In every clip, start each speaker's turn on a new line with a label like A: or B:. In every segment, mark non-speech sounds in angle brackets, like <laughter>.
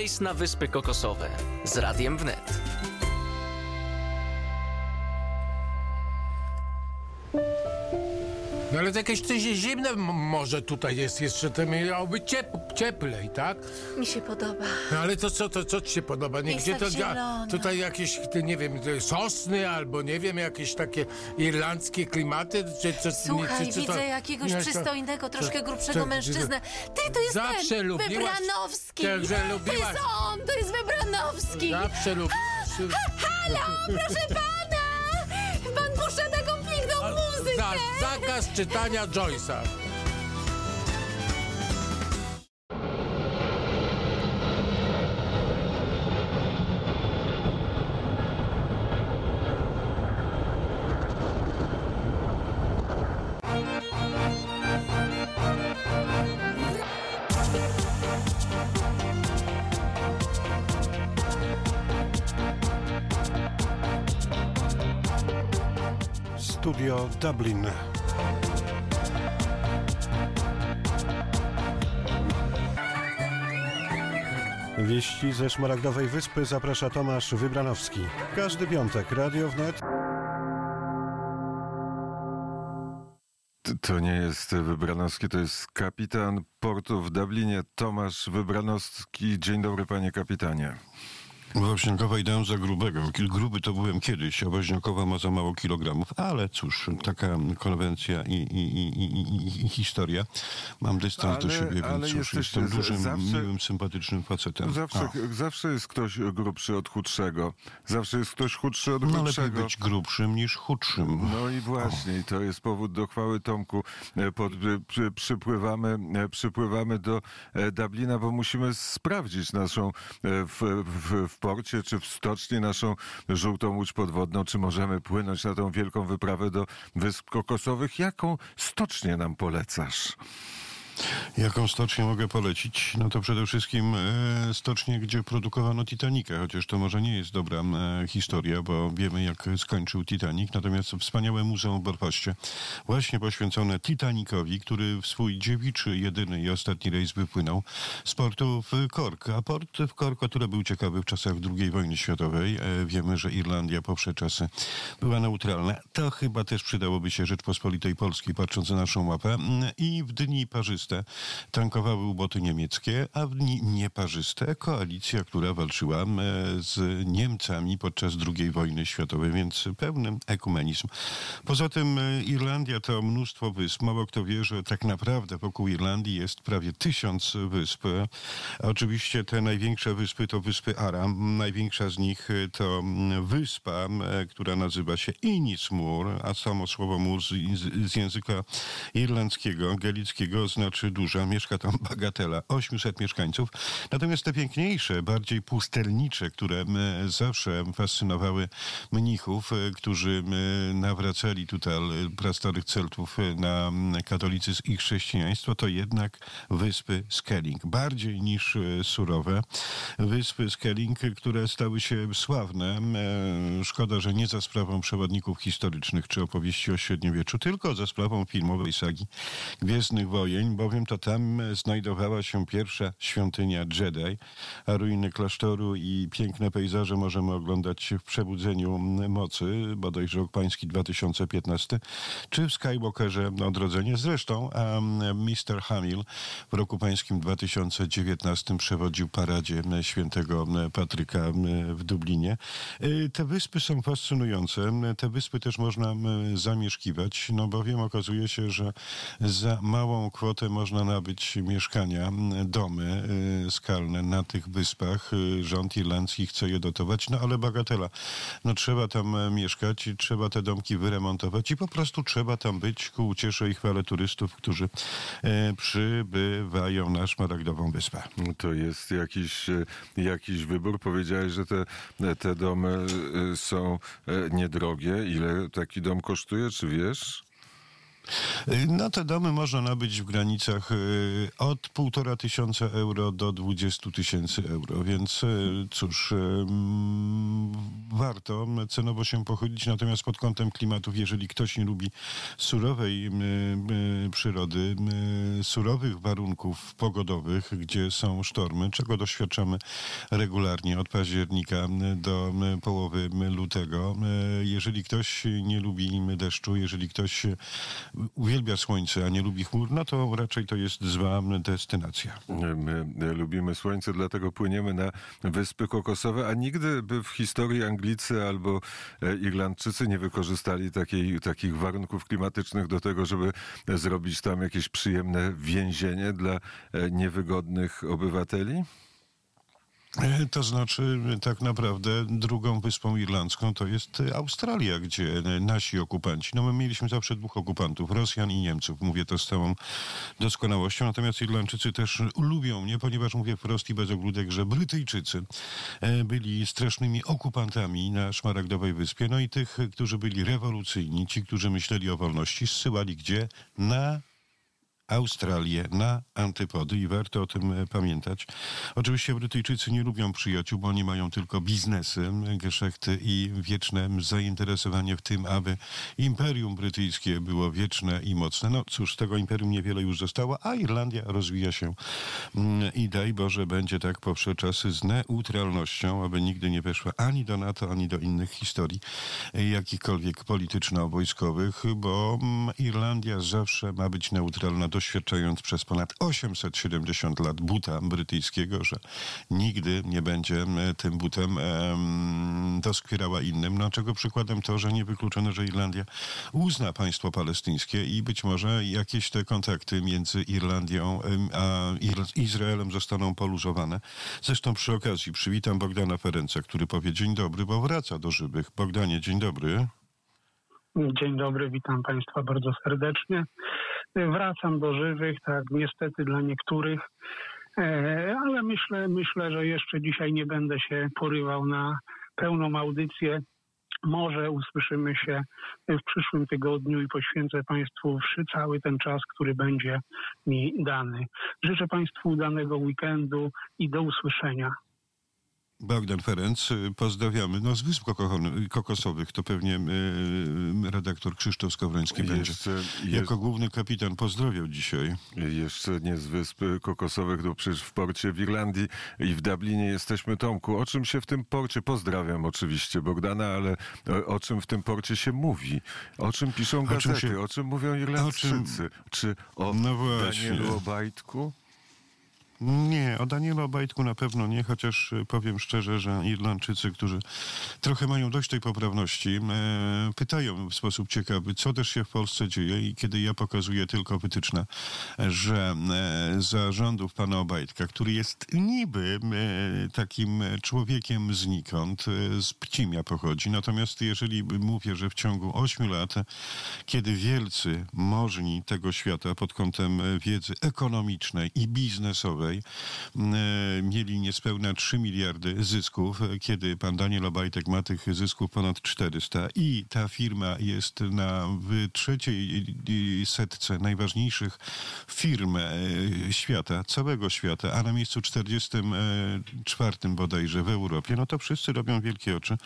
A: Rejs na Wyspy Kokosowe z Radiem Wnet.
B: No ale to jakieś coś zimne m- może tutaj jest jeszcze, to miało być ciep cieplej, tak?
C: Mi się podoba.
B: No ale to co, to co ci się podoba? Nie,
C: Jest
B: gdzie
C: tak
B: to
C: zielono.
B: Tutaj jakieś, ty, nie wiem, te sosny albo nie wiem, jakieś takie irlandzkie klimaty? Czy, czy,
C: Słuchaj,
B: czy, czy
C: widzę
B: to-
C: jakiegoś
B: nie, to-
C: przystojnego, troszkę grubszego
B: to-
C: mężczyznę. Ty, to jest
B: Zawsze
C: ten,
B: lubiłaś-
C: Wybranowski.
B: Tak, że
C: To
B: lubiłaś-
C: jest on, to jest Wybranowski.
B: Zawsze lubię.
C: Halo, proszę pana!
B: Zakaz czytania Joyce'a.
D: Dublin. Wieści ze Szmaragdowej Wyspy zaprasza Tomasz Wybranowski. Każdy piątek Radio Wnet.
E: To nie jest Wybranowski, to jest kapitan portu w Dublinie, Tomasz Wybranowski. Dzień dobry, panie kapitanie.
F: Woźniakowa ideą za grubego. Gruby to byłem kiedyś, a Woźniakowa ma za mało kilogramów, ale cóż, taka konwencja i, i, i, i, historia. Mam dystans do
E: Ale-
F: siebie,
E: ale
F: więc cóż, jestem dużym,
E: zawsze-
F: miłym, sympatycznym facetem.
E: Zawsze,
F: A.
E: zawsze jest ktoś grubszy od chudszego. Zawsze jest ktoś chudszy od
F: No lepiej
E: grubszego.
F: być grubszym niż chudszym.
E: No i właśnie, i to jest powód do chwały Tomku. E, Pod, przy, przypływamy, e, przypływamy do e, Dublina, bo musimy sprawdzić naszą w, w, w porcie czy w stoczni naszą żółtą łódź podwodną, czy możemy płynąć na tą wielką wyprawę do Wysp Kokosowych. Jaką stocznię nam polecasz?
F: Jaką stocznię mogę polecić? No to przede wszystkim e, stocznię, gdzie produkowano Titanica, chociaż to może nie jest dobra e, historia, bo wiemy jak skończył Titanic. Natomiast wspaniałe muzeum w Belfaście, właśnie poświęcone Titanicowi, który w swój dziewiczy, jedyny i ostatni rejs wypłynął z portu w Cork. A port w Cork, o tyle był ciekawy w czasach II wojny światowej. E, wiemy, że Irlandia po wsze czasy była neutralna. To chyba też przydałoby się Rzeczpospolitej Polskiej, patrząc na naszą mapę. I w dni parzyste tankowały uboty niemieckie, a nieparzyste koalicja, która walczyła z Niemcami podczas II wojny światowej, więc pełny ekumenizm. Poza tym Irlandia to mnóstwo wysp. Mało kto wie, że tak naprawdę wokół Irlandii jest prawie tysiąc wysp. Oczywiście te największe wyspy to wyspy Aram. Największa z nich to wyspa, która nazywa się Inismur, a samo słowo mur z, z, języka irlandzkiego, galickiego duża. Mieszka tam <laughs> bagatela, 800 mieszkańców. Natomiast te piękniejsze, bardziej pustelnicze, które zawsze fascynowały mnichów, e, którzy nawracali tutaj e, prastarych Celtów e, na katolicyzm i chrześcijaństwo, to jednak wyspy Skelling. Bardziej niż surowe. Wyspy Skelling, które stały się sławne. Szkoda, że nie za sprawą przewodników historycznych czy opowieści o średniowieczu, tylko za sprawą filmowej sagi Gwiezdnych Wojen, bowiem to tam e, znajdowała się pierwsza świątynia Jedi, a ruiny klasztoru i piękne pejzaże możemy oglądać w Przebudzeniu Mocy, bodajże rok pański 2015, czy w Skywalkerze Odrodzenie. Zresztą Mr. Hamill w roku pańskim 2019 przewodził paradzie świętego Patryka w Dublinie. Y, Te wyspy są fascynujące. Te wyspy też można zamieszkiwać, no bowiem okazuje się, że za małą kwotę można nabyć mieszkania, domy y, skalne na tych wyspach. Y, Rząd irlandzki chce je dotować, no ale bagatela. No trzeba tam e, mieszkać, trzeba te domki wyremontować i po prostu trzeba tam być ku uciesze i chwale turystów, którzy e, przybywają na Szmaragdową Wyspę.
E: To jest jakiś, e, jakiś wybór. Powiedziałeś, że te, te domy są niedrogie. Ile taki dom kosztuje, czy wiesz?
F: Y, No te domy można nabyć w granicach y, od półtora tysiąca euro do 20 tysięcy euro, więc y, cóż, warto cenowo się pochylić, natomiast pod kątem klimatów, jeżeli ktoś nie lubi surowej przyrody, surowych warunków pogodowych, gdzie są sztormy, czego doświadczamy regularnie od października do połowy lutego. Jeżeli ktoś nie lubi deszczu, jeżeli ktoś uwielbia słońce, a nie lubi chmur, no to raczej to jest zła destynacja.
E: My lubimy słońce, dlatego płyniemy na Wyspy Kokosowe, a nigdy by w historii Anglicy albo e, Irlandczycy nie wykorzystali takiej, takich warunków klimatycznych do tego, żeby zrobić tam jakieś przyjemne więzienie dla e, niewygodnych obywateli?
F: E, To znaczy, tak naprawdę drugą wyspą irlandzką to jest e, Australia, gdzie e, nasi okupanci, no my mieliśmy zawsze dwóch okupantów, Rosjan i Niemców, mówię to z całą doskonałością, natomiast Irlandczycy też lubią mnie, ponieważ mówię wprost i bez ogródek, że Brytyjczycy e, byli strasznymi okupantami na Szmaragdowej Wyspie, no i tych, którzy byli rewolucyjni, ci, którzy myśleli o wolności, zsyłali gdzie? Na Australię na antypody i warto o tym e, pamiętać. Oczywiście Brytyjczycy nie lubią przyjaciół, bo oni mają tylko biznesy, geszechty i wieczne zainteresowanie w tym, aby imperium brytyjskie było wieczne i mocne. No cóż, tego imperium niewiele już zostało, a Irlandia rozwija się mm, i daj Boże będzie tak poprze czasy z neutralnością, aby nigdy nie weszła ani do NATO, ani do innych historii e, jakichkolwiek polityczno-wojskowych, bo mm, Irlandia zawsze ma być neutralna, doświadczając przez ponad 870 lat buta brytyjskiego, że nigdy nie będzie e, tym butem em, doskwierała innym. No, czego przykładem to, że niewykluczone, że Irlandia uzna państwo palestyńskie i być może jakieś te kontakty między Irlandią a Izraelem zostaną poluzowane. Zresztą przy okazji przywitam Bogdana Ferenca, który powie dzień dobry, bo wraca do żywych. Bogdanie, dzień dobry.
G: Dzień dobry, witam Państwa bardzo serdecznie. Wracam do żywych, tak niestety dla niektórych, E, ale myślę, myślę, że jeszcze dzisiaj nie będę się porywał na pełną audycję. Może usłyszymy się w przyszłym tygodniu i poświęcę Państwu cały ten czas, który będzie mi dany. Życzę Państwu udanego weekendu i do usłyszenia.
F: Bogdan Ferenc, y, pozdrawiamy. No z Wysp Kokosowych to pewnie y, redaktor Krzysztof Skowroński będzie. Jako główny kapitan pozdrowiał dzisiaj.
E: Jeszcze nie z Wysp Kokosowych, to przecież w porcie w Irlandii i w Dublinie jesteśmy, Tomku. O czym się w tym porcie, pozdrawiam oczywiście Bogdana, ale o, o czym w tym porcie się mówi? O czym piszą
F: czym
E: gazety?
F: się-
E: O czym mówią Irlandczycy? Czy o
F: No właśnie.
E: Danielu Obajtku?
F: Nie, o Danielu Obajtku na pewno nie, chociaż y, powiem szczerze, że Irlandczycy, którzy trochę mają dość tej poprawności, e, pytają w sposób ciekawy, co też się w Polsce dzieje i kiedy ja pokazuję tylko wytyczne, że e, za rządów pana Obajtka, który jest niby e, takim człowiekiem znikąd, e, z Pcimia pochodzi, natomiast jeżeli mówię, że w ciągu ośmiu lat, kiedy wielcy możni tego świata pod kątem wiedzy ekonomicznej i biznesowej e, mieli niespełna 3 miliardy zysków, kiedy pan Daniel Obajtek ma tych zysków ponad 400 i ta firma jest na trzeciej setce najważniejszych firm e, świata, całego świata, a na miejscu 44 bodajże w Europie, no to wszyscy robią wielkie oczy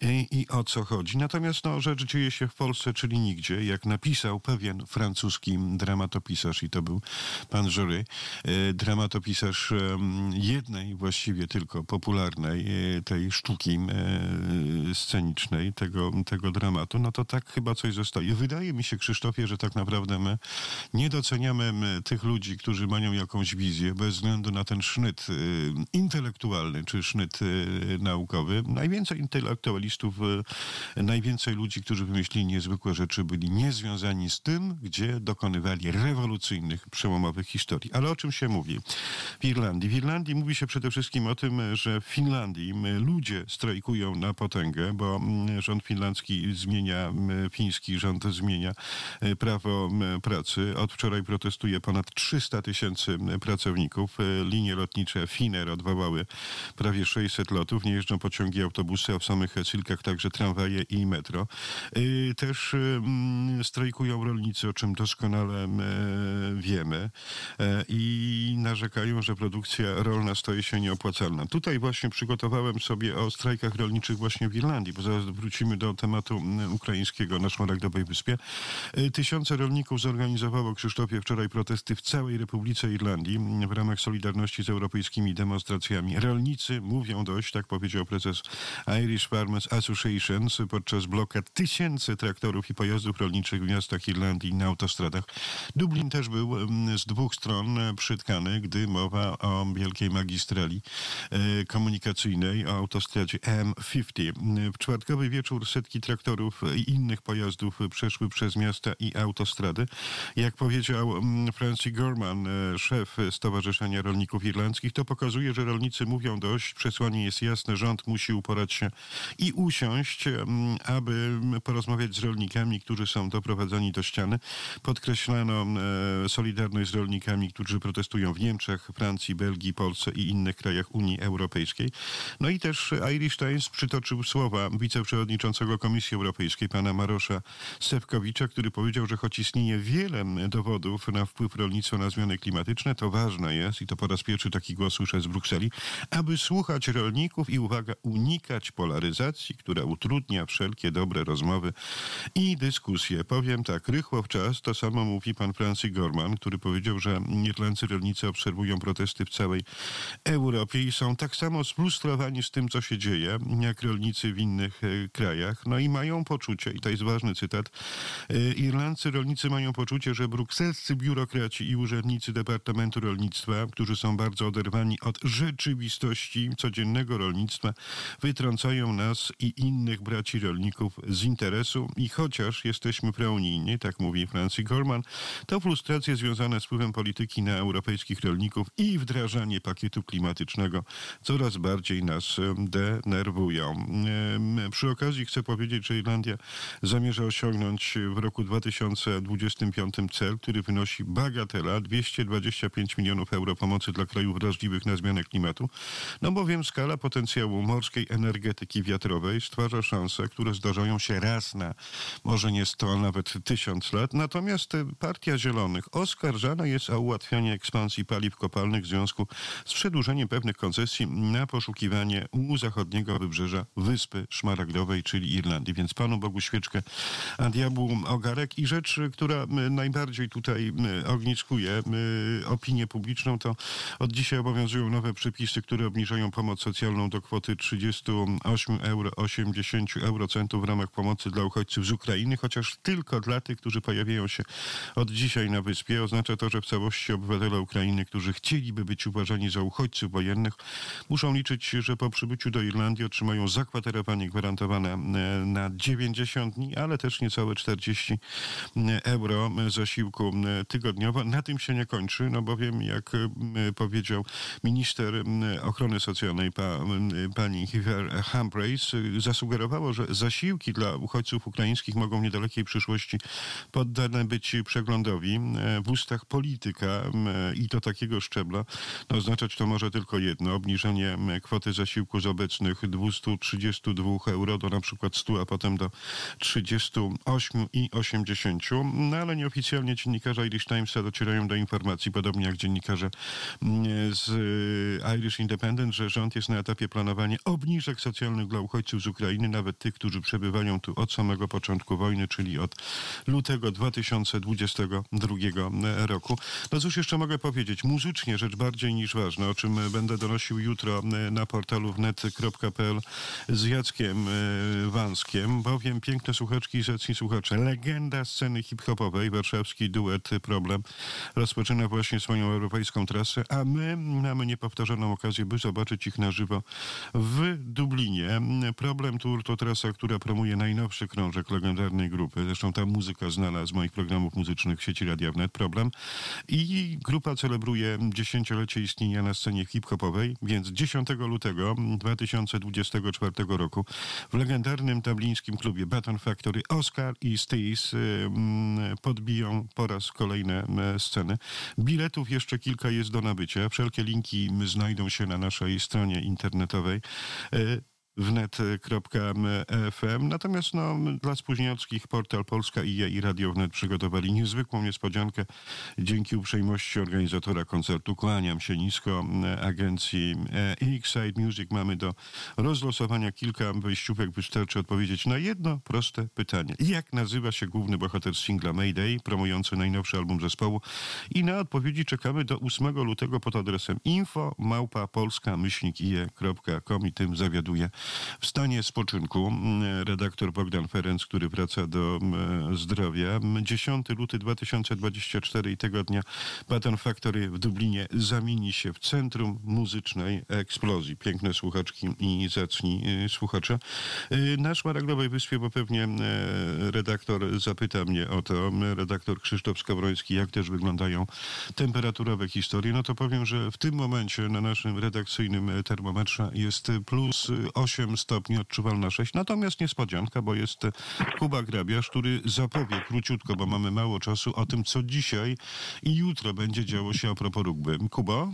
F: i, i o co chodzi. Natomiast no, rzecz dzieje się w Polsce, czyli nigdzie. Jak napisał pewien francuski dramatopisarz i to był pan Jury, e, em, jednej właściwie tylko popularnej e, tej sztuki e, scenicznej, tego, tego dramatu, no to tak chyba coś zostaje. Wydaje mi się, Krzysztofie, że tak naprawdę my nie doceniamy tych ludzi, którzy mają jakąś wizję, bez względu na ten sznyt intelektualny czy sznyt e, naukowy. Najwięcej intelektualistów, najwięcej ludzi, którzy wymyślili niezwykłe rzeczy, byli niezwiązani z tym, gdzie dokonywali rewolucyjnych, przełomowych historii. Ale o czym się mówi? W Irlandii. W Irlandii mówi się przede wszystkim o tym, że w Finlandii ludzie strajkują na potęgę, bo rząd finlandzki zmienia, fiński rząd zmienia e, prawo pracy. Od wczoraj protestuje ponad 300 tysięcy pracowników. E, linie lotnicze Finnair odwołały prawie 600 lotów. Nie jeżdżą pociągi, autobusy, a w samych Helsinkach także tramwaje i metro. E, też strajkują rolnicy, o czym doskonale wiemy i narzekają, że produkcja rolna staje się nieopłacalna. Tutaj właśnie przygotowałem sobie o strajkach rolniczych właśnie w Irlandii, bo zaraz wrócimy do tematu ukraińskiego na Szmaragdowej Wyspie. Tysiące rolników zorganizowało, Krzysztofie, wczoraj protesty w całej Republice Irlandii w ramach solidarności z europejskimi demonstracjami. Rolnicy mówią dość, tak powiedział prezes Irish Farmers Association podczas blokad tysięcy traktorów i pojazdów rolniczych w miastach Irlandii na autostradach. Dublin też był mm, z dwóch stron przytkany, gdy mowa o wielkiej magistrali e, komunikacyjnej, o autostradzie M50. W czwartkowy wieczór setki traktorów i innych pojazdów przeszły przez miasta i autostrady. Jak powiedział mm, Francis Gorman, e, szef Stowarzyszenia Rolników Irlandzkich, to pokazuje, że rolnicy mówią dość. Przesłanie jest jasne, rząd musi uporać się i usiąść, mm, aby porozmawiać z rolnikami, którzy są doprowadzeni do ściany. Podkreślano e, solidarność z rolnikami, którzy protestują w Niemczech, Francji, Belgii, Polsce i innych krajach Unii Europejskiej. No i też Irish Times przytoczył słowa wiceprzewodniczącego Komisji Europejskiej, pana Marosza Sewkowicza, który powiedział, że choć istnieje wiele dowodów na wpływ rolnictwa na zmiany klimatyczne, to ważne jest, i to po raz pierwszy taki głos słyszę z Brukseli, aby słuchać rolników i uwaga, unikać polaryzacji, która utrudnia wszelkie dobre rozmowy i dyskusje. Powiem tak, rychło w czas, to samo mówi pan Francis Gorman, który powiedział, że irlandzcy rolnicy obserwują protesty w całej Europie i są tak samo sfrustrowani z tym, co się dzieje, jak rolnicy w innych e, krajach. No i mają poczucie, i to jest ważny cytat, e, irlandzcy rolnicy mają poczucie, że brukselscy biurokraci i urzędnicy Departamentu Rolnictwa, którzy są bardzo oderwani od rzeczywistości codziennego rolnictwa, wytrącają nas i innych braci rolników z interesu i chociaż jesteśmy preunijni, tak mówi Francis Gorman, to frustracje związane z wpływem polityki na europejskich rolników i wdrażanie pakietu klimatycznego coraz bardziej nas denerwują. Przy okazji chcę powiedzieć, że Irlandia zamierza osiągnąć w roku 2025 cel, który wynosi bagatela 225 milionów euro pomocy dla krajów wrażliwych na zmianę klimatu, no bowiem skala potencjału morskiej energetyki wiatrowej stwarza szanse, które zdarzają się raz na może nie 100, a nawet 1000 lat. Natomiast Partia Zielonych oskarżana jest o ułatwianie ekspansji paliw kopalnych w związku z przedłużeniem pewnych koncesji na poszukiwanie u zachodniego wybrzeża Wyspy Szmaragdowej, czyli Irlandii. Więc Panu Bogu świeczkę, a diabłu ogarek. I rzecz, która najbardziej tutaj ogniskuje opinię publiczną, to od dzisiaj obowiązują nowe przepisy, które obniżają pomoc socjalną do kwoty 38 euro 80 eurocentów w ramach pomocy dla uchodźców z Ukrainy, chociaż tylko dla tych, którzy pojawiają się od dzisiaj na wyspie. Oznacza to, że w całości obywatele Ukrainy, którzy chcieliby być uważani za uchodźców wojennych, muszą liczyć, że po przybyciu do Irlandii otrzymają zakwaterowanie gwarantowane e, na 90 dni, ale też niecałe 40 euro zasiłku tygodniowo. Na tym się nie kończy, no bowiem, jak powiedział minister ochrony socjalnej, pa, pani Humphreys, zasugerowało, że zasiłki dla uchodźców ukraińskich mogą w niedalekiej przyszłości poddane być przeglądowi w ustach polityka i to takiego szczebla. No, oznaczać to może tylko jedno, obniżenie kwoty zasiłku z obecnych 232 euro do na przykład 100, a potem do 38 i 80. No ale nieoficjalnie dziennikarze Irish Timesa docierają do informacji, podobnie jak dziennikarze z Irish Independent, że rząd jest na etapie planowania obniżek socjalnych dla uchodźców z Ukrainy, nawet tych, którzy przebywają tu od samego początku wojny, czyli od lutego 2022 roku. No cóż jeszcze mogę powiedzieć? Muzycznie rzecz bardziej niż ważna, o czym będę donosił jutro na portalu wnet.pl z Jackiem e, Wanskiem, bowiem piękne słuchaczki i zacni słuchacze. Legenda sceny hip-hopowej, warszawski duet Problem rozpoczyna właśnie swoją europejską trasę, a my mamy niepowtarzaną okazję, by zobaczyć ich na żywo w Dublinie. Problem Tour to trasa, która promuje najnowszy krążek legendarnej grupy. Zresztą ta muzyka znana z moich programów muzycznych w sieci Radia Wnet. Problem. I grupa celebruje świętuje dziesięciolecie istnienia na scenie hip-hopowej, więc 10 lutego 2024 roku w legendarnym tablińskim klubie Baton Factory Oscar i Steez mm, podbiją po raz kolejny e, sceny. Biletów jeszcze kilka jest do nabycia. Wszelkie linki znajdą się na naszej stronie internetowej. E, wnet.fm. Natomiast no, dla spóźniackich portal Polska i ja i Radio Wnet przygotowali niezwykłą niespodziankę. Dzięki uprzejmości organizatora koncertu kłaniam się nisko e, agencji e, X-Side Music. Mamy do rozlosowania kilka wejściówek. Wystarczy odpowiedzieć na jedno proste pytanie. Jak nazywa się główny bohater singla Mayday, promujący najnowszy album zespołu? I na odpowiedzi czekamy do 8 lutego pod adresem info małpa polska myślnik.com i tym zawiaduje w stanie spoczynku mm, redaktor Bogdan Ferenc, który wraca do mm, zdrowia. 10 luty 2024 i tego dnia Baton Factory w Dublinie zamieni się w centrum muzycznej eksplozji. Piękne słuchaczki i zacni y, słuchacze. Y, Na Szmaragdowej Wyspie, bo pewnie y, redaktor zapyta mnie o to, redaktor Krzysztof Skowroński, jak też wyglądają temperaturowe historie, no to powiem, że w tym momencie na naszym redakcyjnym termometrze jest plus 8 stopni, odczuwalna 6. Natomiast niespodzianka, bo jest Kuba Grabiarz, który zapowie króciutko, bo mamy mało czasu, o tym, co dzisiaj i jutro będzie działo się a propos rugby. Kuba?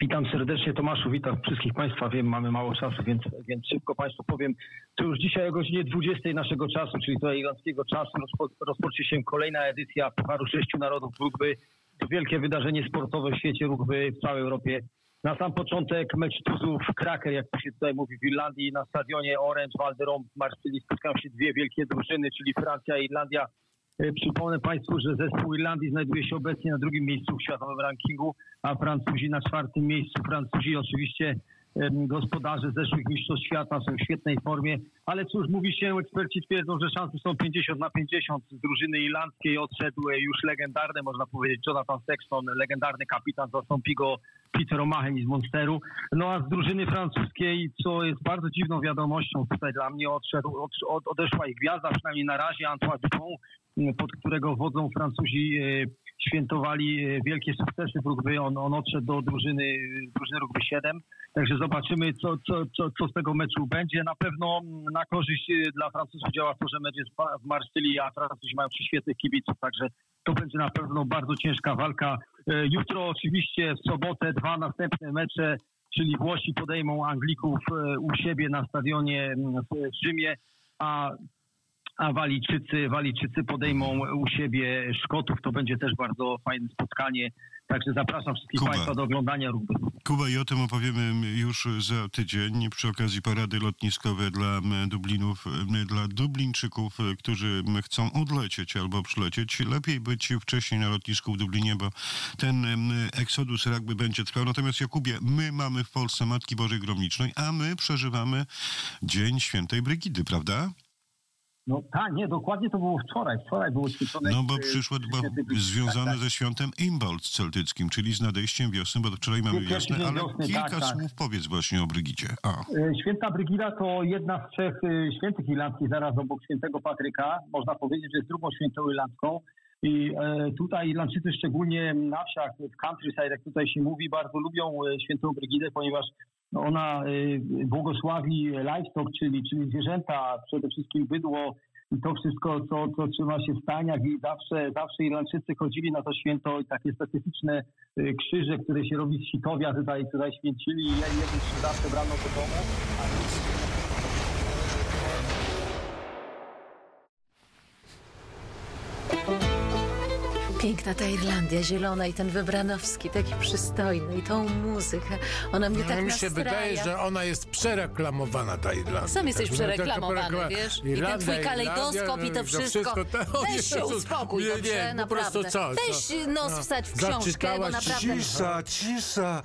H: Witam serdecznie Tomaszu, witam wszystkich Państwa. Wiem, mamy mało czasu, więc, więc szybko Państwu powiem. To już dzisiaj o godzinie 20 naszego czasu, czyli to irlandzkiego czasu, rozpo, rozpocznie się kolejna edycja Pucharu Sześciu Narodów Rugby. To wielkie wydarzenie sportowe w świecie rugby w całej Europie. Na sam początek mecz tuzów Kraker, jak to się tutaj mówi w Irlandii, na stadionie Orange, Valderom w Marsylii spotkają się dwie wielkie drużyny, czyli Francja i Irlandia. E, Przypomnę Państwu, że zespół Irlandii znajduje się obecnie na drugim miejscu w światowym rankingu, a Francuzi na czwartym miejscu. Francuzi oczywiście gospodarze zeszłych mistrzostw świata są w świetnej formie, ale cóż, mówi się, eksperci twierdzą, że szanse są 50 na 50. Z drużyny irlandzkiej odszedł e, już legendarny, można powiedzieć, Jonathan Sexton, legendarny kapitan, zastąpi go Peter O'Mahony z Monsteru. No a z drużyny francuskiej, co jest bardzo dziwną wiadomością tutaj dla mnie, odszedł, od, od, odeszła ich gwiazda, przynajmniej na razie, Antoine Dupont, pod którego wodzą Francuzi e, świętowali e, wielkie sukcesy w rugby. On, on odszedł do drużyny, drużyny rugby 7. Także zobaczymy, co, co, co, co z tego meczu będzie. Na pewno na korzyść e, dla Francuzów działa to, że mecz jest w Ma- w Marsylii, a Francuzi mają świetnych kibiców. Także to będzie na pewno bardzo ciężka walka. E, Jutro oczywiście w sobotę dwa następne mecze, czyli Włosi podejmą Anglików u siebie na stadionie mm, w Rzymie, a a Walijczycy, Walijczycy podejmą u siebie Szkotów. To będzie też bardzo fajne spotkanie. Także zapraszam wszystkich
F: Kuba.
H: Państwa do oglądania rugby.
F: Kuba, i o tym opowiemy już za tydzień przy okazji parady lotniskowe dla Dublinów, dla Dublińczyków, którzy chcą odlecieć albo przylecieć. Lepiej być wcześniej na lotnisku w Dublinie, bo ten eksodus rugby będzie trwał. Natomiast Jakubie, my mamy w Polsce Matki Bożej Gromnicznej, a my przeżywamy Dzień Świętej Brygidy, prawda?
H: No tak, nie, dokładnie to było wczoraj. Wczoraj było święcone.
F: No bo
H: e,
F: przyszło bo związane
H: Tak, tak.
F: ze świątem Imbolc celtyckim, czyli z nadejściem wiosny, bo wczoraj mamy wiosnę, ale
H: wiosny,
F: kilka
H: tak, tak.
F: słów powiedz właśnie o Brygidzie. A.
H: E, Święta Brygida to jedna z trzech e, świętych irlandzkich, zaraz obok świętego Patryka. Można powiedzieć, że jest drugą świętą irlandzką. I tutaj Irlandczycy, szczególnie na wsiach, w countryside, jak tutaj się mówi, bardzo lubią świętą Brygidę, ponieważ ona e, błogosławi livestock, czyli, czyli zwierzęta, przede wszystkim bydło i to wszystko, co, co trzyma się w staniach i zawsze, zawsze Irlandczycy chodzili na to święto i takie specyficzne e, krzyże, które się robi z sitowia tutaj, tutaj święcili i jedli się zawsze brano do domu.
C: Piękna ta Irlandia, zielona i ten Wybranowski, taki przystojny i tą muzykę. Ona mnie
B: No,
C: tak
B: mi się
C: nastraja.
B: wydaje, że ona jest przereklamowana, ta Irlandia.
C: Sam jesteś
B: Tak, taka
C: przereklamowany,
B: przereklama-
C: wiesz? I ten
B: Irlandia,
C: twój kalejdoskop i to wszystko.
B: to- o
C: Weź się uspokój,
B: nie,
C: dobrze?
B: nie, po prostu
C: naprawdę.
B: co?
C: Weź nos
B: No,
C: wstać w książkę, bo naprawdę...
E: Cisza, cisza.